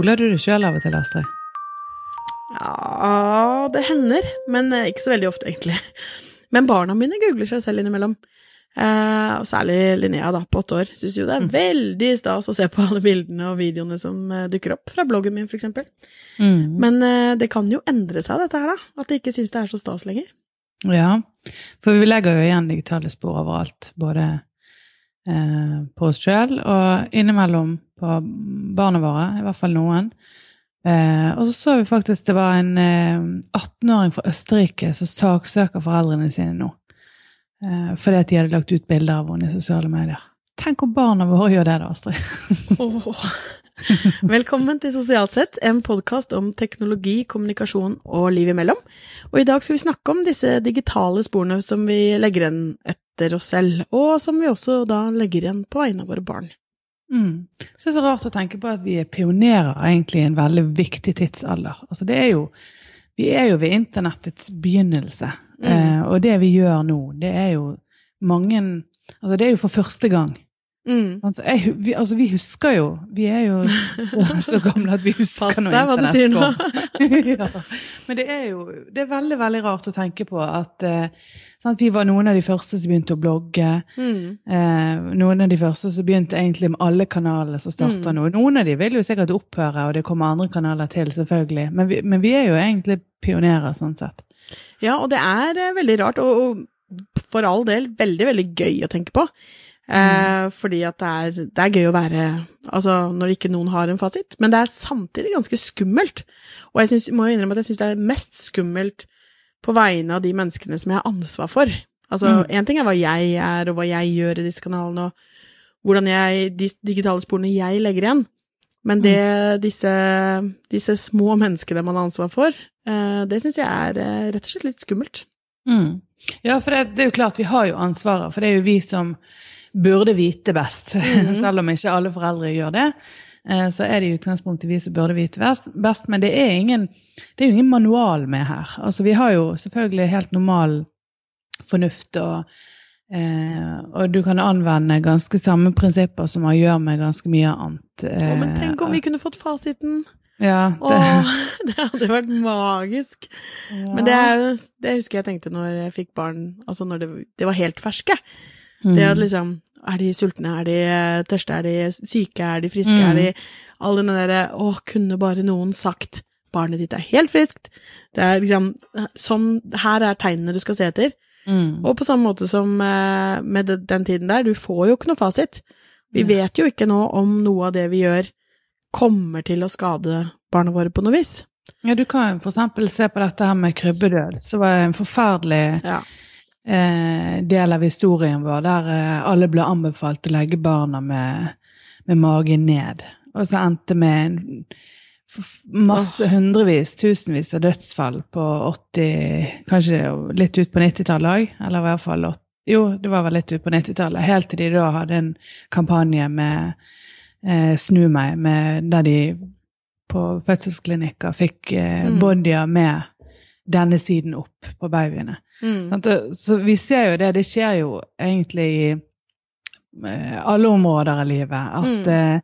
Googler du deg sjøl av og til, Astrid? Ja, det hender, men eh, ikke så veldig ofte, egentlig. Men barna mine googler seg selv innimellom. Eh, og særlig Linnea, da, på åtte år, syns jo det er veldig stas å se på alle bildene og videoene som eh, dukker opp fra bloggen min, eksempel. Mm. Men eh, det kan jo endre seg, dette her, da. At de ikke syns det er så stas lenger. Ja, for vi legger jo igjen digitale spor overalt, både eh, på oss sjøl og innimellom på barna våre, i hvert fall noen. Eh, og så så vi faktisk det var en eh, 18-åring fra Østerrike som saksøker foreldrene sine nå. Eh, fordi at de hadde lagt ut bilder av henne i sosiale medier. Tenk om barna våre gjør det, da, Astrid. oh. Velkommen til Sosialt sett, en podkast om teknologi, kommunikasjon og liv imellom. Og i dag skal vi snakke om disse digitale sporene som vi legger igjen etter oss selv, og som vi også da legger igjen på vegne av våre barn. Mm. Så det er så rart å tenke på at vi er pionerer egentlig i en veldig viktig tidsalder. Altså det er jo, vi er jo ved internettets begynnelse, Mm. eh, og det vi gjør nå, det er jo mange Altså det er jo for første gang. Mm. Jeg, vi, altså vi husker jo Vi er jo så, så gamle at vi husker Pass nå. internett ja. Men det er jo det er veldig veldig rart å tenke på at eh, sant? vi var noen av de første som begynte å blogge. Mm. Eh, noen av de første som begynte egentlig med alle kanalene som starter Mm. nå. Noen av de vil jo sikkert opphøre, og det kommer andre kanaler til, selvfølgelig. Men vi, men vi er jo egentlig pionerer, sånn sett. Ja, og det er eh, veldig rart, og, og for all del veldig, veldig gøy å tenke på. Eh, fordi at det er, det er gøy å være Altså, når ikke noen har en fasit. Men det er samtidig ganske skummelt. Og jeg synes, må jo innrømme at jeg syns det er mest skummelt på vegne av de menneskene som jeg har ansvar for. Altså, Mm. ting er hva jeg er, og hva jeg gjør i disse kanalene, og hvordan jeg De digitale sporene jeg legger igjen. Men det disse, disse små menneskene man har ansvar for, eh, det syns jeg er eh, rett og slett litt skummelt. Mm. Ja, for det, det er jo klart, vi har jo ansvaret, for det er jo vi som burde vite best. Mhm. Selv om ikke alle foreldre gjør det, eh, så er det i utgangspunktet vi som burde vite best. men det er, ingen, det er jo ingen manual med her. Altså, vi har jo selvfølgelig helt normal fornuft, og, eh, og du kan anvende ganske samme prinsipper som man gjør med ganske mye annet. Å, men eh, tenk om vi kunne fått fasiten! Ja, det, Åh, det hadde vært magisk! Men det, det husker jeg tenkte når jeg fikk barn, altså når det, det var helt ferske. Mm. Det at liksom Er de sultne? Er de eh, tørste? Er de syke? Er de friske? Mm. Er de All den derre Å, kunne bare noen sagt barnet ditt er helt friskt. Det er liksom Sånn Her er tegnene du skal se etter. Mm. Og på samme måte som eh, med den tiden der, du får jo ikke noe fasit. Vi vet jo ikke nå om noe av det vi gjør kommer til å skade barna våre på noe vis. Ja, du kan for eksempel se på dette her med krybbedød, som var en forferdelig Ja. Eh, del av historien vår, der eh, alle ble anbefalt å legge barna med, med magen ned. Og så endte med masse hundrevis, tusenvis av dødsfall på 80 Kanskje litt ut på 90-tallet òg, eller i hvert fall 80, Jo, det var vel litt ut på 90-tallet, helt til de da hadde en kampanje med eh, Snu meg, med, der de på fødselsklinikker fikk eh, Mm. bodyer med denne siden opp på babyene. Mm. Så vi ser jo det, det skjer jo egentlig i eh, alle områder av livet, at Mm. eh,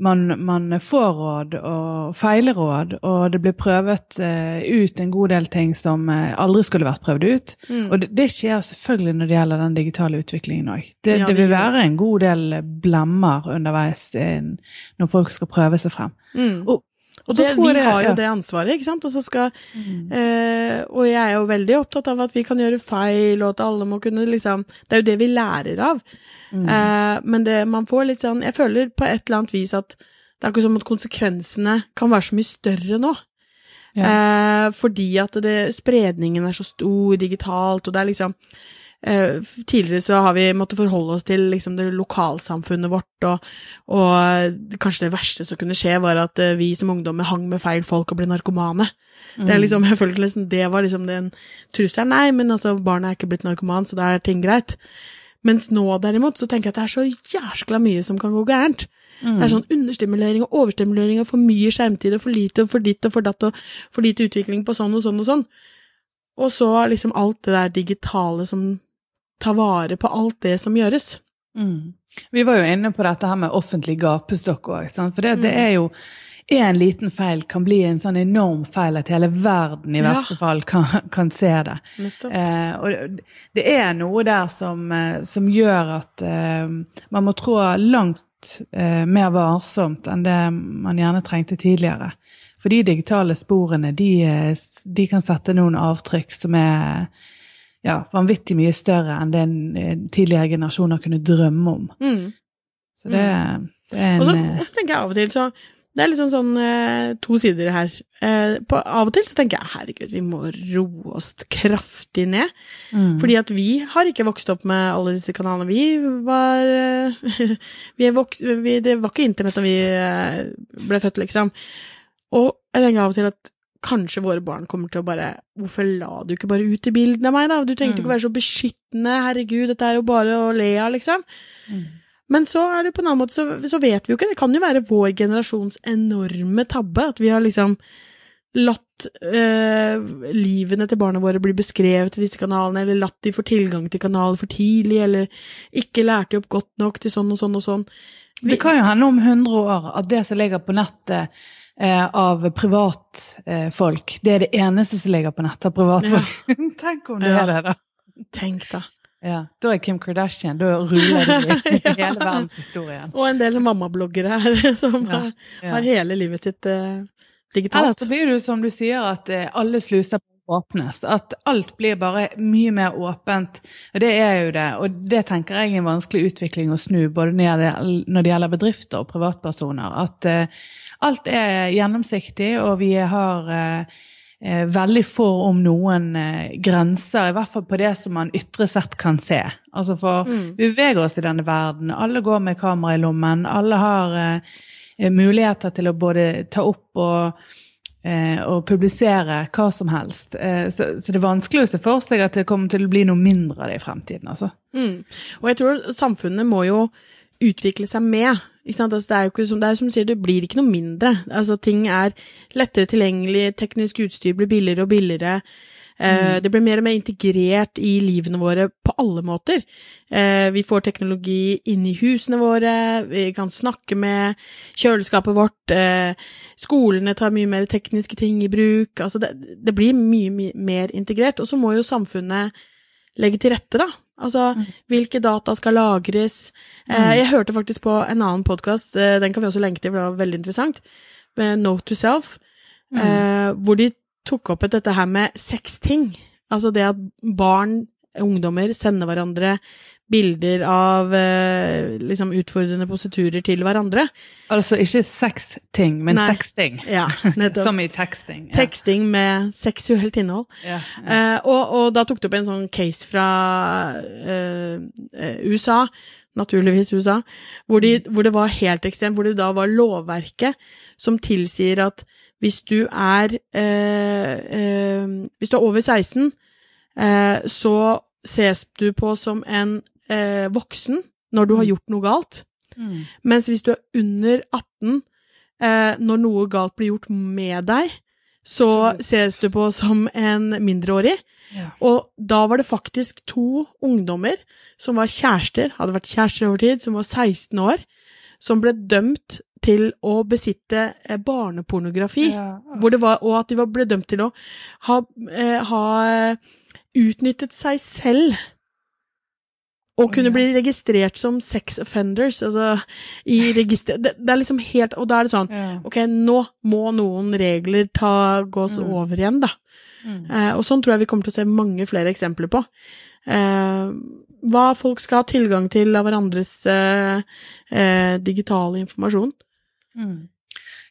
man, man får råd og feileråd, og det blir prøvet eh, ut en god del ting som aldri skulle vært prøvd ut. Mm. Og det, det skjer selvfølgelig når det gjelder den digitale utviklingen òg. Det, Ja, det det vil være en god del blemmer underveis når folk skal prøve seg frem. Mm. Og, Og det, vi har jo ja. det ansvaret, ikke sant? Og, så skal, Mm. eh, og jeg er jo veldig opptatt av at vi kan gjøre feil, og at alle må kunne liksom Det er jo det vi lærer av. Mm. Eh, men det, man får litt sånn Jeg føler på et eller annet vis at det er ikke som at konsekvensene kan være så mye større nå. Eh, fordi at det, spredningen er så stor digitalt, og det er liksom Tidligere så har vi måttet forholde oss til liksom det lokalsamfunnet vårt, og, og kanskje det verste som kunne skje, var at eh, vi som ungdommer hang med feil folk og ble narkomane. Det er liksom, jeg følte liksom, det var liksom den trusselen. Nei, men altså, barnet er ikke blitt narkoman, så da er ting greit. Mens nå derimot, så tenker jeg at det er så jæskla mye som kan gå gærent. Mm. Det er sånn understimulering og overstimulering og for mye skjermtid og for lite og for ditt og for datt og for lite utvikling på sånn og sånn og sånn. Og så liksom alt det der digitale som tar vare på alt det som gjøres. Mm. Vi var jo inne på dette her med offentlig gapestokk òg, for det, det Mm. er jo en liten feil kan bli en sånn enorm feil at hele verden i Ja. verste fall kan, kan se det. Eh, og det- det er noe der som, eh, som gjør at eh, man må trå langt eh, mer varsomt enn det man gjerne trengte tidligere. For de digitale sporene, de, eh, de kan sette noen avtrykk som er ja, vanvittig mye større enn det en, eh, tidligere generasjoner kunne drømme om. Mm. Så det, det er en Og så, eh, og så tenker jeg av og til så Det er liksom sånn eh, to sider her. Eh, på, av og til så tenker jeg herregud, vi må roe oss kraftig ned. mm, Fordi at vi har ikke vokst opp med alle disse kanalene. Vi var eh, vi er vok vi, Det var ikke internett da vi eh, ble født, liksom. Og jeg tenker av og til at kanskje våre barn kommer til å bare Hvorfor la du ikke bare ut i bildene av meg, da? Du trengte Mm. ikke være så beskyttende. Herregud, dette er jo bare å le av, liksom. mm. Men så er det på en annen måte, så, så vet vi jo ikke. Det kan jo være vår generasjons enorme tabbe. At vi har liksom latt øh, livene til barna våre bli beskrevet i disse kanalene, eller latt de få tilgang til kanaler for tidlig, eller ikke lært de opp godt nok til sånn og sånn og sånn. Vi- Det kan jo hende om 100 år at det som ligger på nettet av privatfolk, det er det eneste som ligger på nettet av privatfolk. Tenk om det Ja. er det, da. Tenk, da. Ja, Da er Kim Kardashian, da ruller det i hele verdenshistorien. Og en del mammabloggere her som Ja, har- ja. har hele livet sitt eh, Ellers digitalt. så blir det jo som du sier, at eh, alle sluser åpnes. At alt blir bare mye mer åpent. Og det er jo det. Og det tenker jeg er en vanskelig utvikling å snu, både når det gjelder, bedrifter og privatpersoner. At eh, alt er gjennomsiktig, og vi har eh, eh, veldig få, om noen, eh, grenser. I hvert fall på det som man ytre sett kan se. Altså for Mm. vi beveger oss i denne verden. Alle går med kamera i lommen. Alle har eh, eh, muligheter til å både ta opp og, eh, og publisere hva som helst. Så, så det er vanskelig å se for seg at det kommer til å bli noe mindre av det i fremtiden. altså. Mm. Og jeg tror samfunnet må jo utvikle seg med. Altså, det er som, det er som du sier, det blir ikke noe mindre. Altså, ting er lettere tilgjengelig, teknisk utstyr blir billigere og billigere. Eh, Det blir mer og mer integrert i livene våre på alle måter. Eh, vi får teknologi inn i husene våre, vi kan snakke med kjøleskapet vårt, eh, skolene tar mye mer tekniske ting i bruk. Altså, det, det blir mye, mye mer integrert. Og så må jo samfunnet legge til rette, da. Altså, hvilke data skal lagres? Eh, jeg hørte faktisk på en annen podkast, eh, den kan vi også lenke til, for det var veldig interessant, med Note to Self, eh, hvor de tok opp et dette her med seks ting. Altså det at barn, ungdommer, sender hverandre bilder av eh, liksom utfordrende positurer til hverandre. Altså ikke sexting, men Nei. sexting. Ja, nettopp. Som i teksting. Ja. Teksting med seksuelt innhold. Ja. Eh, og, og da tok det opp en sånn case fra eh, eh, USA, naturligvis USA, hvor, de, hvor det var helt ekstremt, hvor det da var lovverket som tilsier at hvis du er eh, eh, Hvis du er over 16, eh, så ses du på som en eh, voksen når du har gjort noe galt. Mm. Mens hvis du er under 18, eh, når noe galt blir gjort med deg, så ses du på som en mindreårig. Ja. Og da var det faktisk to ungdommer som var kjærester, hadde vært kjærester over tid, som var 16 år, som ble dømt til å besitte eh, barnepornografi. Ja. Det var, og at de var, ble dømt til å ha, eh, ha eh, utnyttet seg selv. Og kunne bli registrert som sex offenders. Altså i register... Det, det er liksom helt Og da er det sånn Ok, nå må noen regler ta, gås Mm. over igjen, da. Mm. Eh, og sånn tror jeg vi kommer til å se mange flere eksempler på. Eh, hva folk skal ha tilgang til av hverandres eh, eh, digitale informasjon. Mm.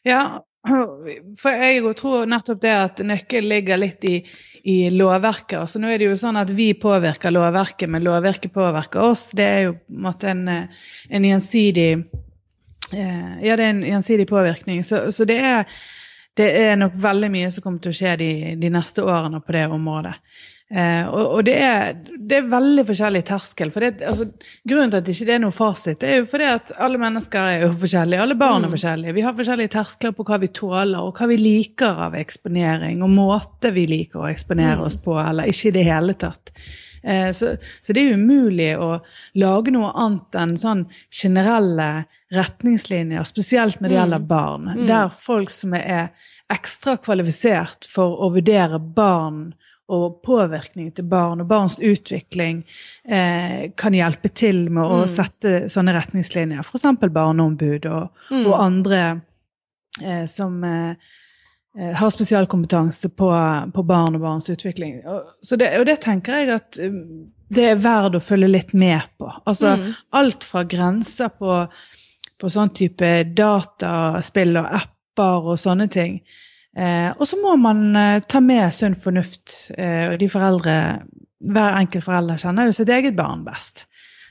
Ja, for jeg tror nettopp det at nøkkelen ligger litt i, i lovverket. Altså nå er det jo sånn at vi påvirker lovverket, men lovverket påvirker oss. Det er jo på en måte en, eh, gjensidig eh, Ja, det er en gjensidig påvirkning. Så, så det, er, det er nok veldig mye som kommer til å skje de, de neste årene på det området. Eh, og og det, er, det er veldig forskjellig terskel. For det, altså, grunnen til at det ikke er noe fasit, det er jo fordi at alle mennesker er jo forskjellige. Alle barn er Mm. forskjellige. Vi har forskjellige terskler på hva vi tåler, og hva vi liker av eksponering, og måte vi liker å eksponere Mm. oss på, eller ikke i det hele tatt. Eh, så, så, det er umulig å lage noe annet enn sånn generelle retningslinjer, spesielt når det mm. gjelder barn. Mm. Der folk som er ekstra kvalifisert for å vurdere barn og påvirkning til barn og barns utvikling eh, kan hjelpe til med å mm. sette sånne retningslinjer. F.eks. barneombud og, mm. og andre eh, som eh, eh, har spesialkompetanse på, på, barn og barns utvikling. Og, det, og det tenker jeg at um, det er verdt å følge litt med på. Altså mm. alt fra grenser på, på sånn type dataspill og apper og sånne ting Eh, og så må man eh, ta med sunn fornuft. Eh, de foreldre, Hver enkelt forelder kjenner jo sitt eget barn best.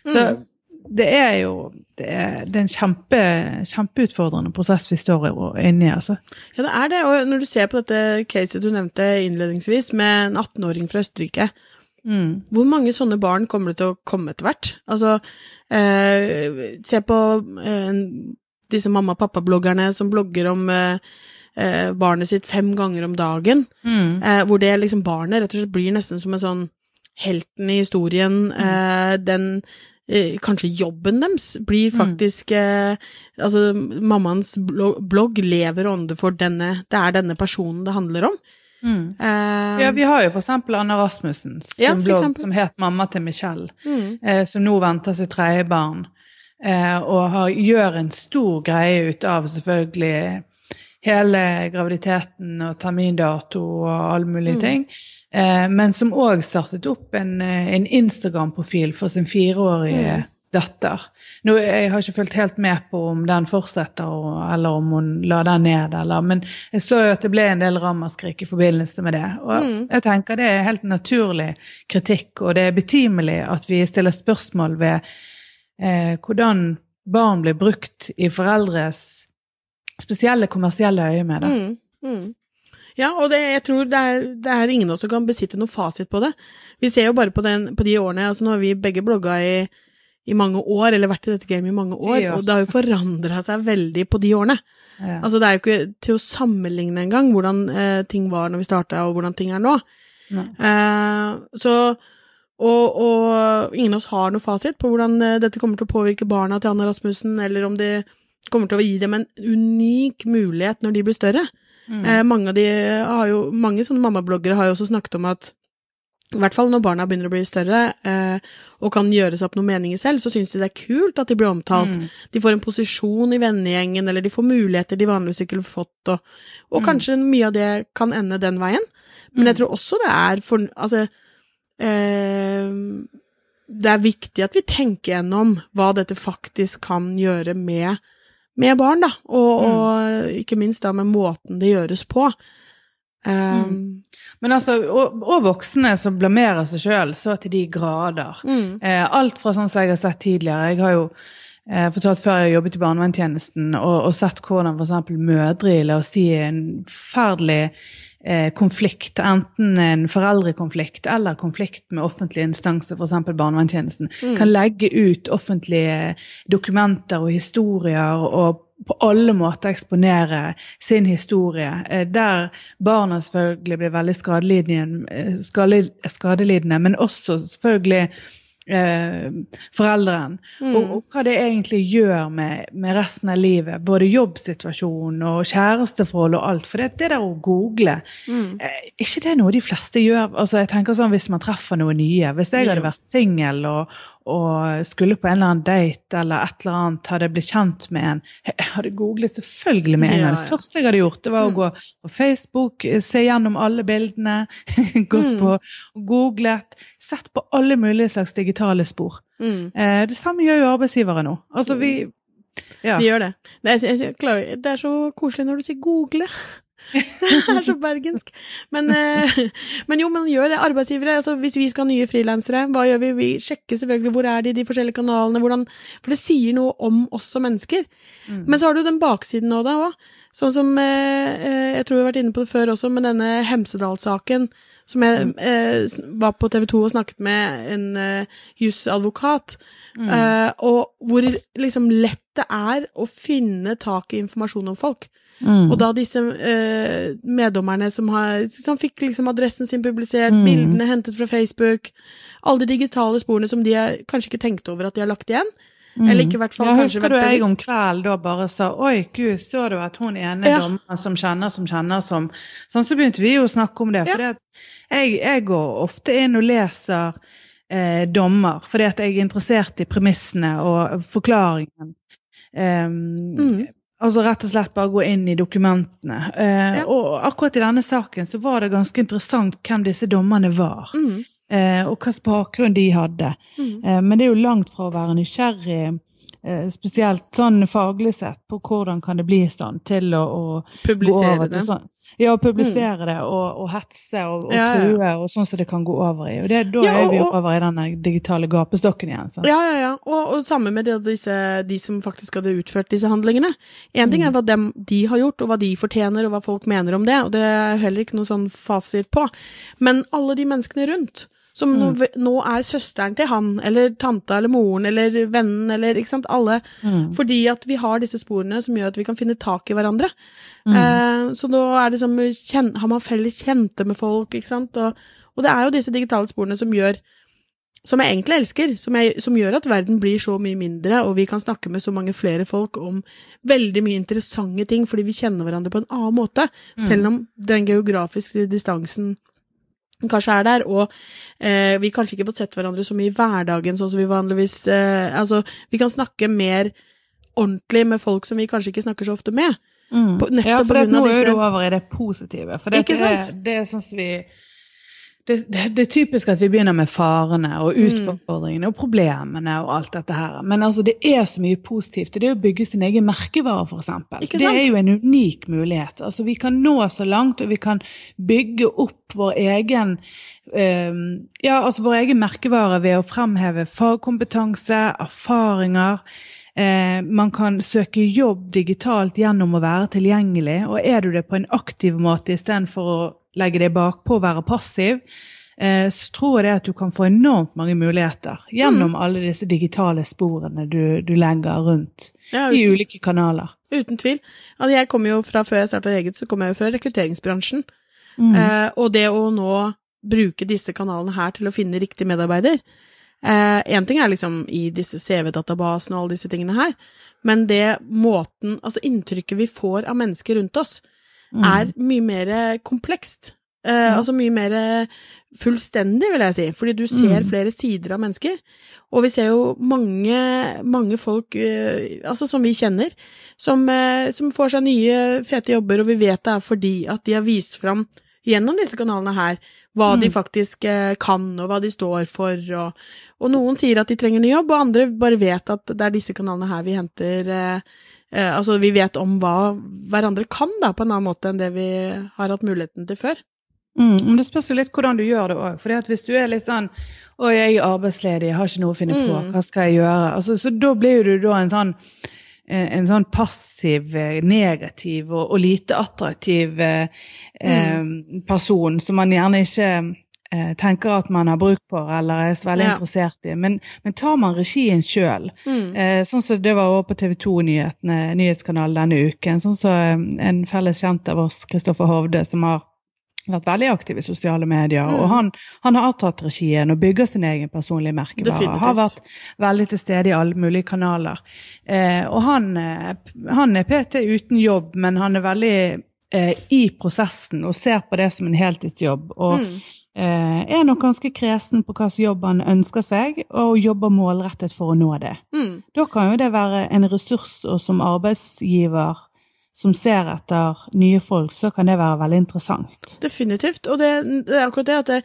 Så mm. Det er jo det er, det er en kjempe, kjempeutfordrende prosess vi står inne i. altså. Ja, det er det. Og når du ser på dette caset du nevnte innledningsvis, med en 18-åring fra Østerrike mm. Hvor mange sånne barn kommer det til å komme etter hvert? Altså, eh, se på eh, disse mamma- og pappa-bloggerne som blogger om eh, eh, barnet sitt fem ganger om dagen. Mm. Eh, hvor det liksom barnet rett og slett blir nesten som en sånn helten i historien. Mm. Eh, den Kanskje jobben deres blir mm. faktisk mm. Altså, mammaens blogg lever og ånder for denne Det er denne personen det handler om. Mm. Uh, ja, vi har jo for eksempel Anna Rasmussen som ja, blogg som het Mamma til Michelle, mm. eh, som nå venter sitt tredje barn. Eh, og har, gjør en stor greie ut av selvfølgelig hele graviditeten og termindato og alle mulige mm. ting. Eh, men som òg startet opp en, eh, en Instagram-profil for sin fireårige mm. datter. Nå, jeg har ikke fulgt helt med på om den fortsetter, eller om hun la den ned, eller Men jeg så jo at det ble en del ramaskrik i forbindelse med det. Og mm. jeg tenker det er helt naturlig kritikk, og det er betimelig at vi stiller spørsmål ved eh, hvordan barn blir brukt i foreldres spesielle kommersielle øyemed. Mm, mm. Ja, og det, jeg tror det er, det er ingen av oss som kan besitte noe fasit på det. Vi ser jo bare på, den, på de årene altså Nå har vi begge blogga i, i, mange år, eller vært i dette gamet i mange år, og det har jo forandra seg veldig på de årene. Ja. Altså, det er jo ikke til å sammenligne engang hvordan eh, ting var når vi starta, og hvordan ting er nå. Eh, så og, og, ingen av oss har noe fasit på hvordan eh, dette kommer til å påvirke barna til Anna Rasmussen, eller om det kommer til å gi dem en unik mulighet når de blir større. Mm. Eh, mange av de har jo, mange sånne mammabloggere har jo også snakket om at i hvert fall når barna begynner å bli større eh, og kan gjøre seg opp noen meninger selv, så syns de det er kult at de blir omtalt. Mm. De får en posisjon i vennegjengen, eller de får muligheter de vanligvis ikke ville fått, og, og mm. kanskje mye av det kan ende den veien. Men jeg mm. tror også det er for Altså eh, Det er viktig at vi tenker gjennom hva dette faktisk kan gjøre med med barn, da, og, mm. og, ikke minst da med måten det gjøres på. Um, mm. Men altså, og, og, voksne som blamerer seg sjøl så til de grader. Mm. Eh, alt fra sånn som jeg har sett tidligere. Jeg har jo eh, fortalt før jeg jobbet i barnevernstjenesten, og, og sett hvordan f.eks. mødre i la oss si en forferdelig eh, konflikt, enten en foreldrekonflikt eller konflikt med offentlige instanser, f.eks. barnevernstjenesten, mm. kan legge ut offentlige dokumenter og historier og på alle måter eksponere sin historie, eh, der barna selvfølgelig blir veldig skadelidende, skadelidende men også selvfølgelig eh, forelderen. Mm. Og, og, hva det egentlig gjør med, med, resten av livet. Både jobbsituasjonen og kjæresteforhold og alt. For det, det der å google, mm. eh, ikke det er noe de fleste gjør? Altså jeg tenker sånn Hvis man treffer noe nye. Hvis jeg hadde vært singel og, og skulle på en eller annen date eller et eller annet, hadde jeg blitt kjent med en Jeg hadde googlet selvfølgelig med en gang. Det første jeg hadde gjort, det var å mm. gå på Facebook, se gjennom alle bildene, gått mm. på og googlet, sett på alle mulige slags digitale spor. Mm. Eh, det samme gjør jo arbeidsgivere nå. Altså, vi ja. De gjør det. Det er, det er så koselig når du sier 'google'. Det er så bergensk. Men, eh, men, jo, men gjør det. Arbeidsgivere, altså hvis vi skal ha nye frilansere, hva gjør vi? Vi sjekker selvfølgelig hvor er de, de forskjellige kanalene, hvordan For det sier noe om oss som mennesker. Mm. Men så har du den baksiden av det òg. Sånn som eh, eh, Jeg tror vi har vært inne på det før også, med denne Hemsedal-saken som jeg eh, var på TV 2 og snakket med en eh, jusadvokat, Mm. eh, og hvor liksom lett det er å finne tak i informasjon om folk. Mm. Og da disse eh, meddommerne som, har, som fikk liksom adressen sin publisert, Mm. bildene hentet fra Facebook, alle de digitale sporene som de har kanskje ikke tenkte over at de har lagt igjen, eller ikke hvert fall Mm. ja, kanskje Husker du jeg om kvelden da bare sa Oi, gud, så du at hun ene Ja. dommeren som kjenner, som kjenner, som sånn, Så begynte vi jo å snakke om det. Ja. For jeg, jeg går ofte inn og leser eh, dommer fordi at jeg er interessert i premissene og forklaringen. Um, Mm. Altså rett og slett bare gå inn i dokumentene. Eh, Ja. Og akkurat i denne saken så var det ganske interessant hvem disse dommerne var. Mm, og hvilken bakgrunn de hadde. mm. Eh, Men det er jo langt fra å være nysgjerrig, eh, spesielt sånn faglig sett, på hvordan kan det bli sånn, til å, å gå over til sånn. Ja, å publisere det og, og hetse og, og Ja, ja, true, og sånn som det kan gå over i. Og det, da Ja, er vi og- over i denne digitale gapestokken igjen. Sant? Ja, ja, ja. Og, og samme med disse, de som faktisk hadde utført disse handlingene. Én ting er hva dem, de har gjort, og hva de fortjener, og hva folk mener om det, og det er heller ikke noe sånn fasit på. Men alle de menneskene rundt, som nå, nå er søsteren til han, eller tanta eller moren eller vennen eller ikke sant, alle. Mm. Fordi at vi har disse sporene som gjør at vi kan finne tak i hverandre. Mm. Eh, så da er det som, kjen, har man felles kjente med folk, ikke sant. Og, og det er jo disse digitale sporene som gjør som jeg egentlig elsker, som, jeg, som gjør at verden blir så mye mindre, og vi kan snakke med så mange flere folk om veldig mye interessante ting, fordi vi kjenner hverandre på en annen måte, selv om den geografiske distansen kanskje er der, og eh, vi kanskje ikke får sett hverandre så mye i hverdagen, sånn som vi vanligvis eh, Altså, vi kan snakke mer ordentlig med folk som vi kanskje ikke snakker så ofte med. Mm. På- nettopp ja, for det, nå er du over i det positive. For det, Ikke sant? det er sånn som vi det, det, det er typisk at vi begynner med farene og Mm. utfordringene og problemene og alt dette her. Men altså, det er så mye positivt. Det er å bygge sin egen merkevare, f.eks. Det er jo en unik mulighet. Altså, vi kan nå så langt, og vi kan bygge opp vår egen um, ja, altså vår egen merkevare ved å fremheve fagkompetanse, erfaringer. Eh, man kan søke jobb digitalt gjennom å være tilgjengelig, og er du det på en aktiv måte istedenfor å legge deg bakpå og være passiv, eh, så tror jeg det at du kan få enormt mange muligheter gjennom alle disse digitale sporene du, du legger rundt Ja, i ulike kanaler. uten tvil. Altså, jeg kom jo fra, før jeg starta eget, så kom jeg jo fra rekrutteringsbransjen. Mm. Eh, og det å nå bruke disse kanalene her til å finne riktig medarbeider Én ting er liksom i disse CV-databasene og alle disse tingene her, men det måten Altså inntrykket vi får av mennesker rundt oss, Mm. Er mye mer komplekst. Eh. Altså mye mer fullstendig, vil jeg si, fordi du ser Mm. flere sider av mennesker. Og vi ser jo mange, mange folk, eh, altså som vi kjenner, som, eh, som får seg nye fete jobber, og vi vet det er fordi at de har vist fram gjennom disse kanalene her hva de Mm. faktisk eh, kan, og hva de står for, og, og noen sier at de trenger ny jobb, og andre bare vet at det er disse kanalene her vi henter eh, eh, Altså, vi vet om hva hverandre kan, da, på en annen måte enn det vi har hatt muligheten til før. Mm, men det spørs jo litt hvordan du gjør det òg. For hvis du er litt sånn Å, jeg er arbeidsledig, jeg har ikke noe å finne på, Mm. hva skal jeg gjøre? Altså, så da blir du da en sånn eh, en sånn passiv, eh, negativ og, og lite attraktiv eh, mm. person som man gjerne ikke eh, tenker at man har bruk for eller er veldig Ja. interessert i. Men, men tar man regien sjøl, Mm. Eh, sånn som det var også på TV 2-nyhetene, nyhetskanalen denne uken. Sånn som eh, en felles kjent av oss, Kristoffer Hovde, som har vært veldig aktiv i sosiale medier. Mm. Og han, han har avtatt regien og bygger sin egen personlige merkevare. Definitivt. Har vært veldig til stede i alle mulige kanaler. Eh, og han, eh, han er PT uten jobb, men han er veldig eh, i prosessen og ser på det som en heltidsjobb. Og Mm. Eh, er nok ganske kresen på hvilken jobb han ønsker seg, og jobber målrettet for å nå det. Mm. Da kan jo det være en ressurs, og som arbeidsgiver som ser etter nye folk, så kan det være veldig interessant. Definitivt. Og det, det er akkurat det at det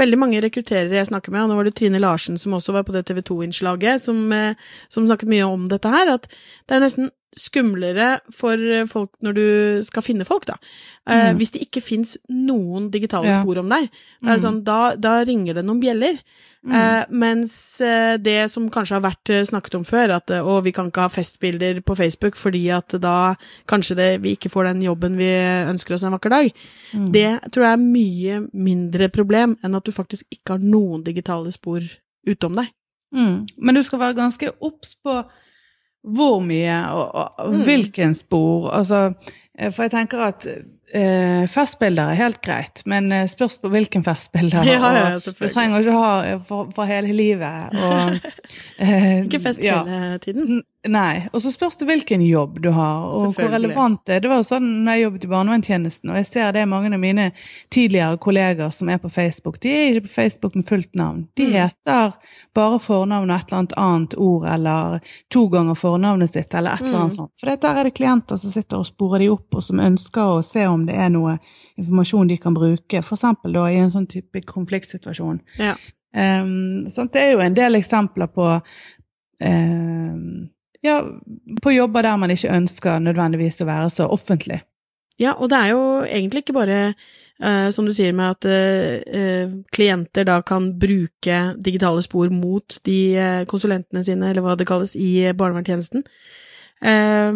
veldig mange rekrutterere jeg snakker med, og nå var det Trine Larsen som også var på det TV 2-innslaget, som, eh, som snakket mye om dette her, at det er nesten skumlere for folk når du skal finne folk, da. Eh, Mm. Hvis det ikke fins noen digitale Ja. spor om deg, er Mm. sånn, da, da ringer det noen bjeller. Mm. Eh, mens eh, det som kanskje har vært eh, snakket om før, at eh, å, vi kan ikke ha festbilder på Facebook fordi at da kanskje det, vi ikke får den jobben vi ønsker oss en vakker dag, Mm. det tror jeg er mye mindre problem enn at du faktisk ikke har noen digitale spor utom deg. Mm. Men du skal være ganske obs på hvor mye og, og, Mm. hvilken spor. Altså, eh, for jeg tenker at eh, festbilder er helt greit, men uh, spørs på hvilken festbilder. Ja, ja, du trenger ikke ha eh, for, for hele livet. Og, uh, Ikke fest ja. hele tiden. Nei. Og så spørs det hvilken jobb du har, og hvor relevant det er. Det var jo sånn når jeg jobbet i barnevernstjenesten, og jeg ser det er mange av mine tidligere kolleger som er på Facebook. De er ikke på Facebook med fullt navn. De Mm. heter bare fornavn og et eller annet annet ord, eller to ganger fornavnet sitt, eller et eller annet Mm. sånt. For der er det klienter som sitter og sporer de opp, og som ønsker å se om det er noe informasjon de kan bruke, eksempel da i en sånn type konfliktsituasjon. Ja. Um, sant? Det er jo en del eksempler på um, ja, på jobber der man ikke ønsker nødvendigvis å være så offentlig. Ja, og det er jo egentlig ikke bare uh, som du sier med at eh, klienter da kan bruke digitale spor mot de eh, konsulentene sine, eller hva det kalles, i barnevernstjenesten. Eh,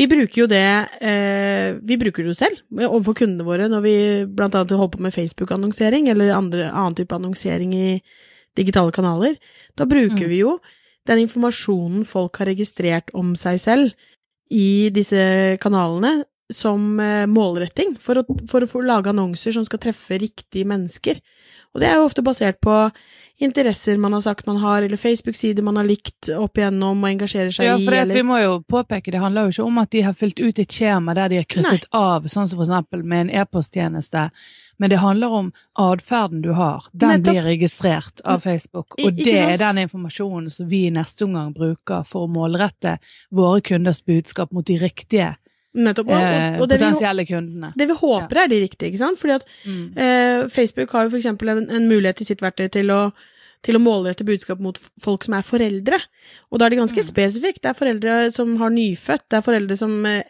vi bruker jo det eh, Vi bruker det jo selv overfor kundene våre når vi blant annet holder på med Facebook-annonsering eller andre, annen type annonsering i digitale kanaler. Da bruker Mm. vi jo den informasjonen folk har registrert om seg selv i disse kanalene som eh, målretting for å, for å lage annonser som skal treffe riktige mennesker. Og det er jo ofte basert på interesser man har sagt man har, eller Facebook-sider man har likt opp igjennom og engasjerer seg Ja, for det, at vi må jo påpeke, det handler jo ikke om at de har fylt ut et skjema der de har krysset av, sånn som for eksempel med en e-posttjeneste, men det handler om atferden du har. Den Nettopp. blir registrert av Facebook, og det sant? er den informasjonen som vi i neste omgang bruker for å målrette våre kunders budskap mot de riktige Nettopp. Og, eh, og, og det, vi, potensielle kundene. det vi håper er de riktige, ikke sant? Fordi at Mm. Eh, Facebook har jo eksempel en, en mulighet i sitt verktøy til å, til å målrette budskap mot folk som er foreldre. Og da er det ganske Mm. spesifikt. Det er foreldre som har nyfødt, det er foreldre som er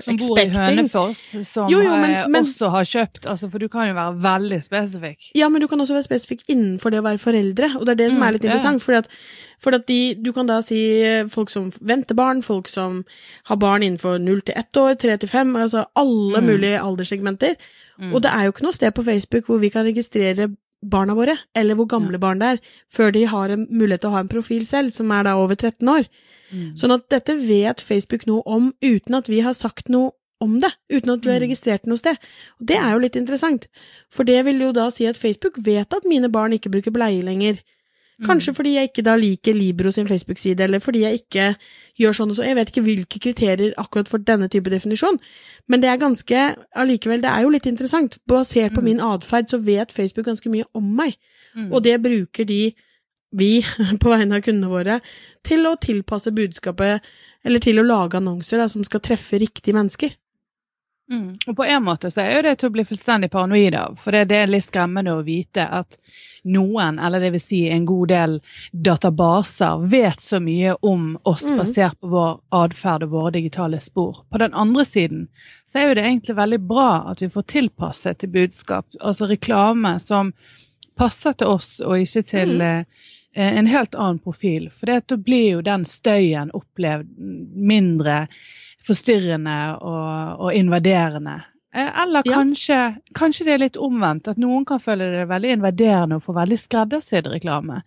expecting. Som bor i. Hønefoss, som Jo, jo, men- eh, men- også har kjøpt, altså, for du kan jo være veldig spesifikk. Ja, men du kan også være spesifikk innenfor det å være foreldre, og det er det som Mm, er litt ja, ja. interessant. Fordi at, fordi at de, du kan da si eh, folk som venter barn, folk som har barn innenfor 0 til 1 år, 3 til 5, altså alle Mm. mulige alderssegmenter. Mm. Og det er jo ikke noe sted på Facebook hvor vi kan registrere barna våre, eller hvor gamle barn det er, før de har en mulighet til å ha en profil selv, som er da over 13 år. Mm. Sånn at dette vet Facebook noe om uten at vi har sagt noe om det, uten at vi har Mm. registrert noe sted. Og det er jo litt interessant, for det vil jo da si at Facebook vet at mine barn ikke bruker bleie lenger. Mm. Kanskje fordi jeg ikke da liker Libro sin Facebook-side, eller fordi jeg ikke gjør sånn og sånn. Jeg vet ikke hvilke kriterier akkurat for denne type definisjon, men det er ganske, allikevel, det er jo litt interessant. Basert på Mm. min atferd så vet Facebook ganske mye om meg. Mm. Og det bruker de, vi, på vegne av kundene våre, til å tilpasse budskapet, eller til å lage annonser da, som skal treffe riktige mennesker. Mm. Og på en måte så er jo det til å bli fullstendig paranoid av, for det, det er litt skremmende å vite at noen, eller det vil si en god del databaser, vet så mye om oss Mm. basert på vår atferd og våre digitale spor. På den andre siden så er jo det egentlig veldig bra at vi får tilpasset til budskap, altså reklame som passer til oss og ikke til Mm. eh, en helt annen profil. For det, da blir jo den støyen opplevd mindre forstyrrende og, og invaderende. Eller Eller Ja. kanskje, kanskje det er litt omvendt, at noen kan føle det veldig invaderende å få veldig skreddersydd reklame.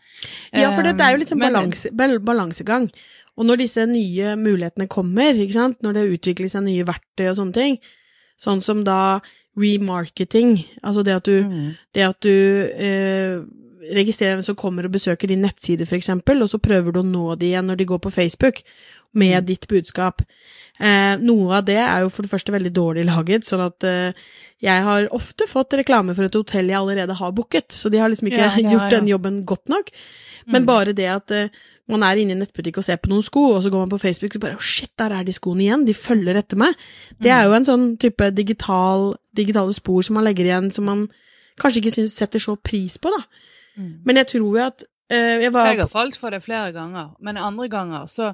Ja, for dette er jo litt sånn balanse, balansegang. Og når disse nye mulighetene kommer, når det utvikles seg nye verktøy og sånne ting, sånn som da remarketing, altså det at du, Mm. det at du eh, registrerer hvem som kommer og besøker din nettside, for eksempel, og så prøver du å nå de igjen når de går på Facebook med Mm. ditt budskap. Eh, noe av det er jo for det første veldig dårlig laget, sånn at eh, jeg har ofte fått reklame for et hotell jeg allerede har booket, så de har liksom ikke Ja, ja, gjort den jobben godt nok. Men Mm. bare det at eh, man er inne i en nettbutikk og ser på noen sko, og så går man på Facebook og bare oh shit, der er de skoene igjen, de følger etter meg. Det er jo en sånn type digital, digitale spor som man legger igjen, som man kanskje ikke synes setter så pris på, da. Mm. Men jeg tror jo at eh, jeg var Jeg har falt for det flere ganger, men andre ganger så,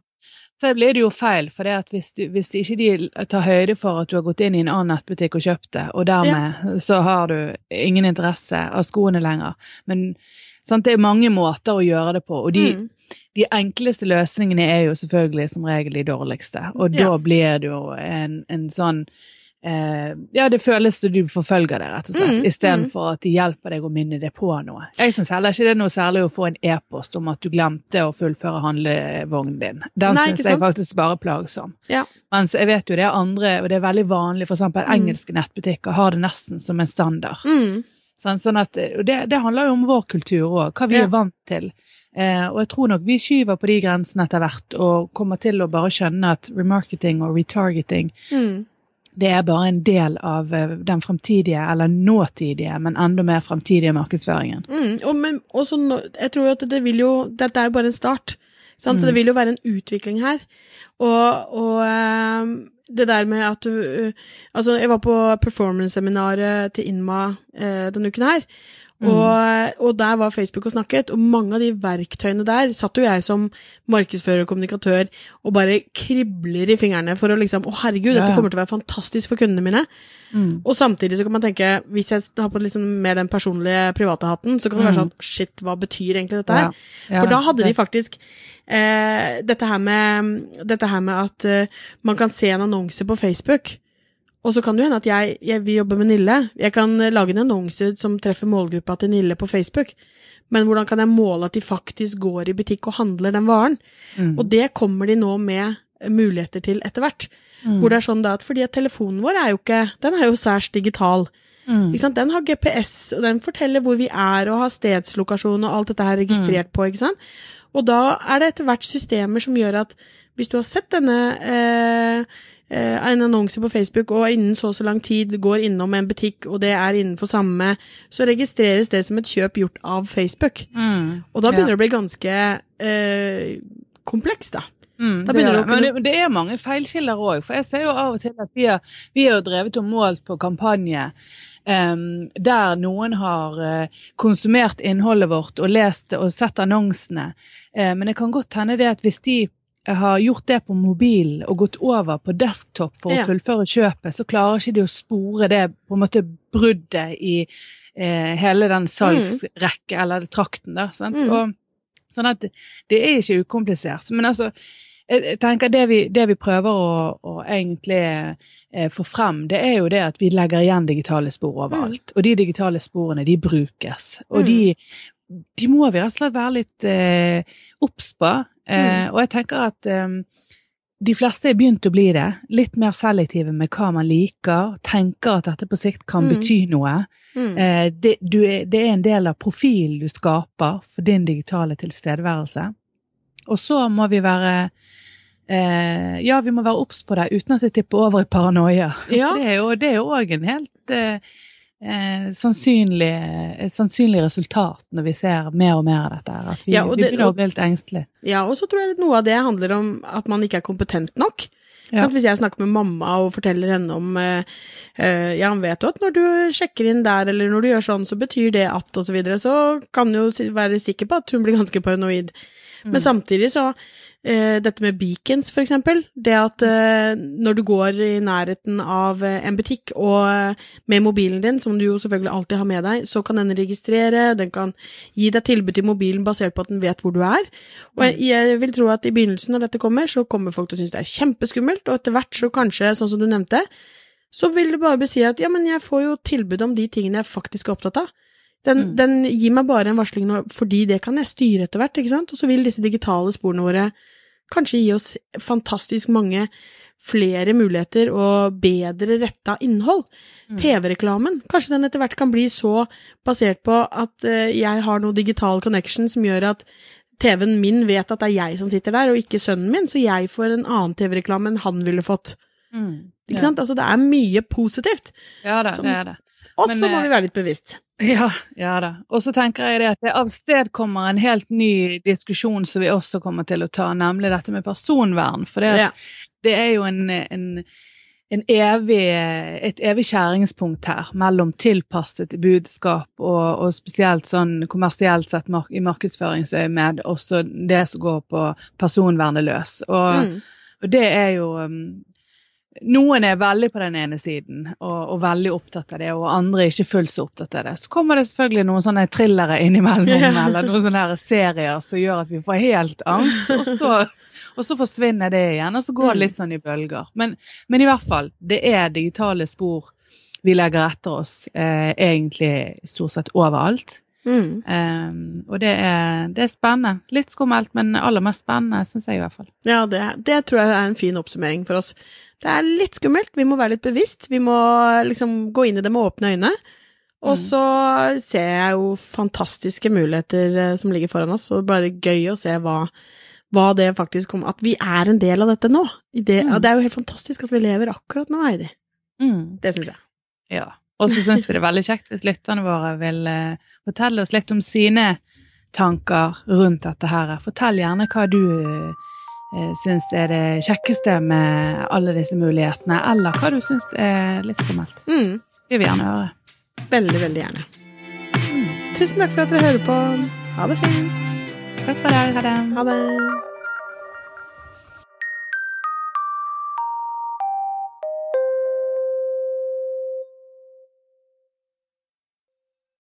så blir det jo feil. For hvis, du, hvis ikke de tar høyde for at du har gått inn i en annen nettbutikk og kjøpt det, og dermed så har du ingen interesse av skoene lenger. Men sant, det er mange måter å gjøre det på. og de Mm. de enkleste løsningene er jo selvfølgelig som regel de dårligste, og da Ja. blir det jo en, en sånn eh, Ja, det føles som du forfølger det, rett og slett, Mm, istedenfor at de hjelper deg å minne deg på noe. Jeg syns heller ikke det er noe særlig å få en e-post om at du glemte å fullføre handlevognen din. Den syns jeg faktisk bare plagsom. Ja. Mens jeg vet jo det er andre, og det er veldig vanlig, eksempel Mm. engelske nettbutikker har det nesten som en standard. Mm. Sånn, sånn at, og det, det handler jo om vår kultur òg, hva vi Ja. er vant til. Eh, og jeg tror nok vi skyver på de grensene etter hvert, og kommer til å bare skjønne at remarketing og retargeting, Mm. Det er bare en del av eh, den fremtidige, eller nåtidige, men enda mer fremtidige markedsføringen. Mm. Og, men, også, jeg tror at det vil jo Dette er jo bare en start. Sant? Så Mm. det vil jo være en utvikling her. Og, og ehm, det der med at du uh, Altså, jeg var på performance-seminaret til Inma eh, denne uken her. Og, og der var Facebook og snakket, og mange av de verktøyene der satt jo jeg som markedsfører og kommunikatør og bare kribler i fingrene for å liksom Å, herregud, Ja, dette kommer til å være fantastisk for kundene mine. Mm. Og samtidig så kan man tenke, hvis jeg har på liksom mer den personlige private hatten, så kan det være sånn Shit, hva betyr egentlig dette her? Ja. For da hadde de faktisk eh, dette, her med, dette her med at eh, man kan se en annonse på Facebook. Og så kan det hende at jeg, jeg vil jobbe med Nille. Jeg kan eh, lage en annonse som treffer målgruppa til Nille på Facebook. Men hvordan kan jeg måle at de faktisk går i butikk og handler den varen? Mm. Og det kommer de nå med muligheter til etter hvert. Mm. Hvor det er sånn da at fordi at telefonen vår er jo ikke Den er jo særs digital. Mm. Den har GPS, og den forteller hvor vi er, og har stedslokasjon og alt dette her registrert på. ikke sant? Og da er det etter hvert systemer som gjør at hvis du har sett denne eh, en annonse på Facebook, og innen så og så lang tid går innom en butikk, og det er innenfor samme, så registreres det som et kjøp gjort av Facebook. Mm. Og da Ja. begynner det å bli ganske eh, kompleks, da. Mm, det det. Men det, det er mange feilkilder òg. For jeg ser jo av og til at vi har, vi jo drevet og målt på kampanje um, der noen har eh, konsumert innholdet vårt og lest og sett annonsene. Eh, men det kan godt hende det at hvis de har gjort det på mobilen og gått over på desktop for Ja. å fullføre kjøpet, så klarer ikke de å spore det på en måte bruddet i eh, hele den salgsrekke, eller trakten, da. Sant? Mm. Og, sånn at det er ikke ukomplisert. Men altså, jeg tenker det vi, det vi prøver å, å egentlig eh, få frem, det er jo det at vi legger igjen digitale spor overalt. Og de digitale sporene, de brukes. Og Mm. de, de må vi rett og slett være litt eh, obs på. Eh, Og jeg tenker at eh, de fleste er begynt å bli det. Litt mer selektive med hva man liker. Tenker at dette på sikt kan Mm. bety noe. Mm. Eh, det, du det er en del av profilen du skaper for din digitale tilstedeværelse. Og så må vi være eh, Ja, vi må være obs på det uten at det tipper over i paranoia. Ja. Det er jo det er jo òg en helt eh, eh, sannsynlig, sannsynlig resultat når vi ser mer og mer av dette. At vi, Ja, og vi begynner å bli litt engstelige. Ja, og så tror jeg noe av det handler om at man ikke er kompetent nok. Ja. Sant? Hvis jeg snakker med mamma og forteller henne om eh, eh, Ja, han vet jo at når du sjekker inn der, eller når du gjør sånn, så betyr det at, og så videre, så kan du jo være sikker på at hun blir ganske paranoid. Men samtidig så Dette med beacons, for eksempel. Det at eh, når du går i nærheten av eh, en butikk og eh, med mobilen din, som du jo selvfølgelig alltid har med deg, så kan den registrere, den kan gi deg tilbud til mobilen basert på at den vet hvor du er. Og jeg, jeg vil tro at i begynnelsen når dette kommer, så kommer folk til å synes det er kjempeskummelt, og etter hvert så kanskje, sånn som du nevnte, så vil det bare bli at ja, men jeg får jo tilbud om de tingene jeg faktisk er opptatt av. Den, Mm. den gir meg bare en varsling nå, fordi det kan jeg styre etter hvert, ikke sant? Og så vil disse digitale sporene våre kanskje gi oss fantastisk mange flere muligheter og bedre retta innhold. Mm. TV-reklamen, kanskje den etter hvert kan bli så basert på at eh, jeg har noe digital connection som gjør at TV-en min vet at det er jeg som sitter der, og ikke sønnen min, så jeg får en annen TV-reklame enn han ville fått. Mm. Ikke Ja. sant? Altså, det er mye positivt. Ja det, Som- det er det. Og så må eh, vi være litt bevisst. Ja, ja da. Og så tenker jeg det at det avstedkommer en helt ny diskusjon som vi også kommer til å ta, nemlig dette med personvern. For det, Ja. det er jo en, en en evig, et evig skjæringspunkt her mellom tilpasset budskap og, og spesielt sånn kommersielt sett mark i markedsføringsøyemed også det som går på personvernet løs. Og, Mm. og det er jo um, Noen er veldig på den ene siden og, og veldig opptatt av det, og andre er ikke fullt så opptatt av det. Så kommer det selvfølgelig noen sånne thrillere innimellom, yeah. eller noen sånne her serier som gjør at vi får helt angst, og så, og så forsvinner det igjen, og så går det litt sånn i bølger. Men, men i hvert fall, det er digitale spor vi legger etter oss, eh, egentlig stort sett overalt. Mm. Um, og det er, det er spennende. Litt skummelt, men aller mest spennende, syns jeg i hvert fall. Ja, det, det tror jeg er en fin oppsummering for oss. Det er litt skummelt, vi må være litt bevisst, vi må liksom gå inn i det med åpne øyne. Og så ser jeg jo fantastiske muligheter eh, som ligger foran oss, og det er bare gøy å se hva, hva det faktisk kommer At vi er en del av dette nå. Det, Mm. det er jo helt fantastisk at vi lever akkurat nå, Heidi. Mm. Det syns jeg. Ja. Og så syns vi det er veldig kjekt hvis lytterne våre vil eh, fortelle oss litt om sine tanker rundt dette her. Fortell gjerne hva du uh, syns er det kjekkeste med alle disse mulighetene, eller hva du syns er litt skummelt. Mm. Det vil vi gjerne høre. Veldig, veldig gjerne. Tusen takk for at dere hører på. Ha det fint. Takk for det. Ha det. Ha det.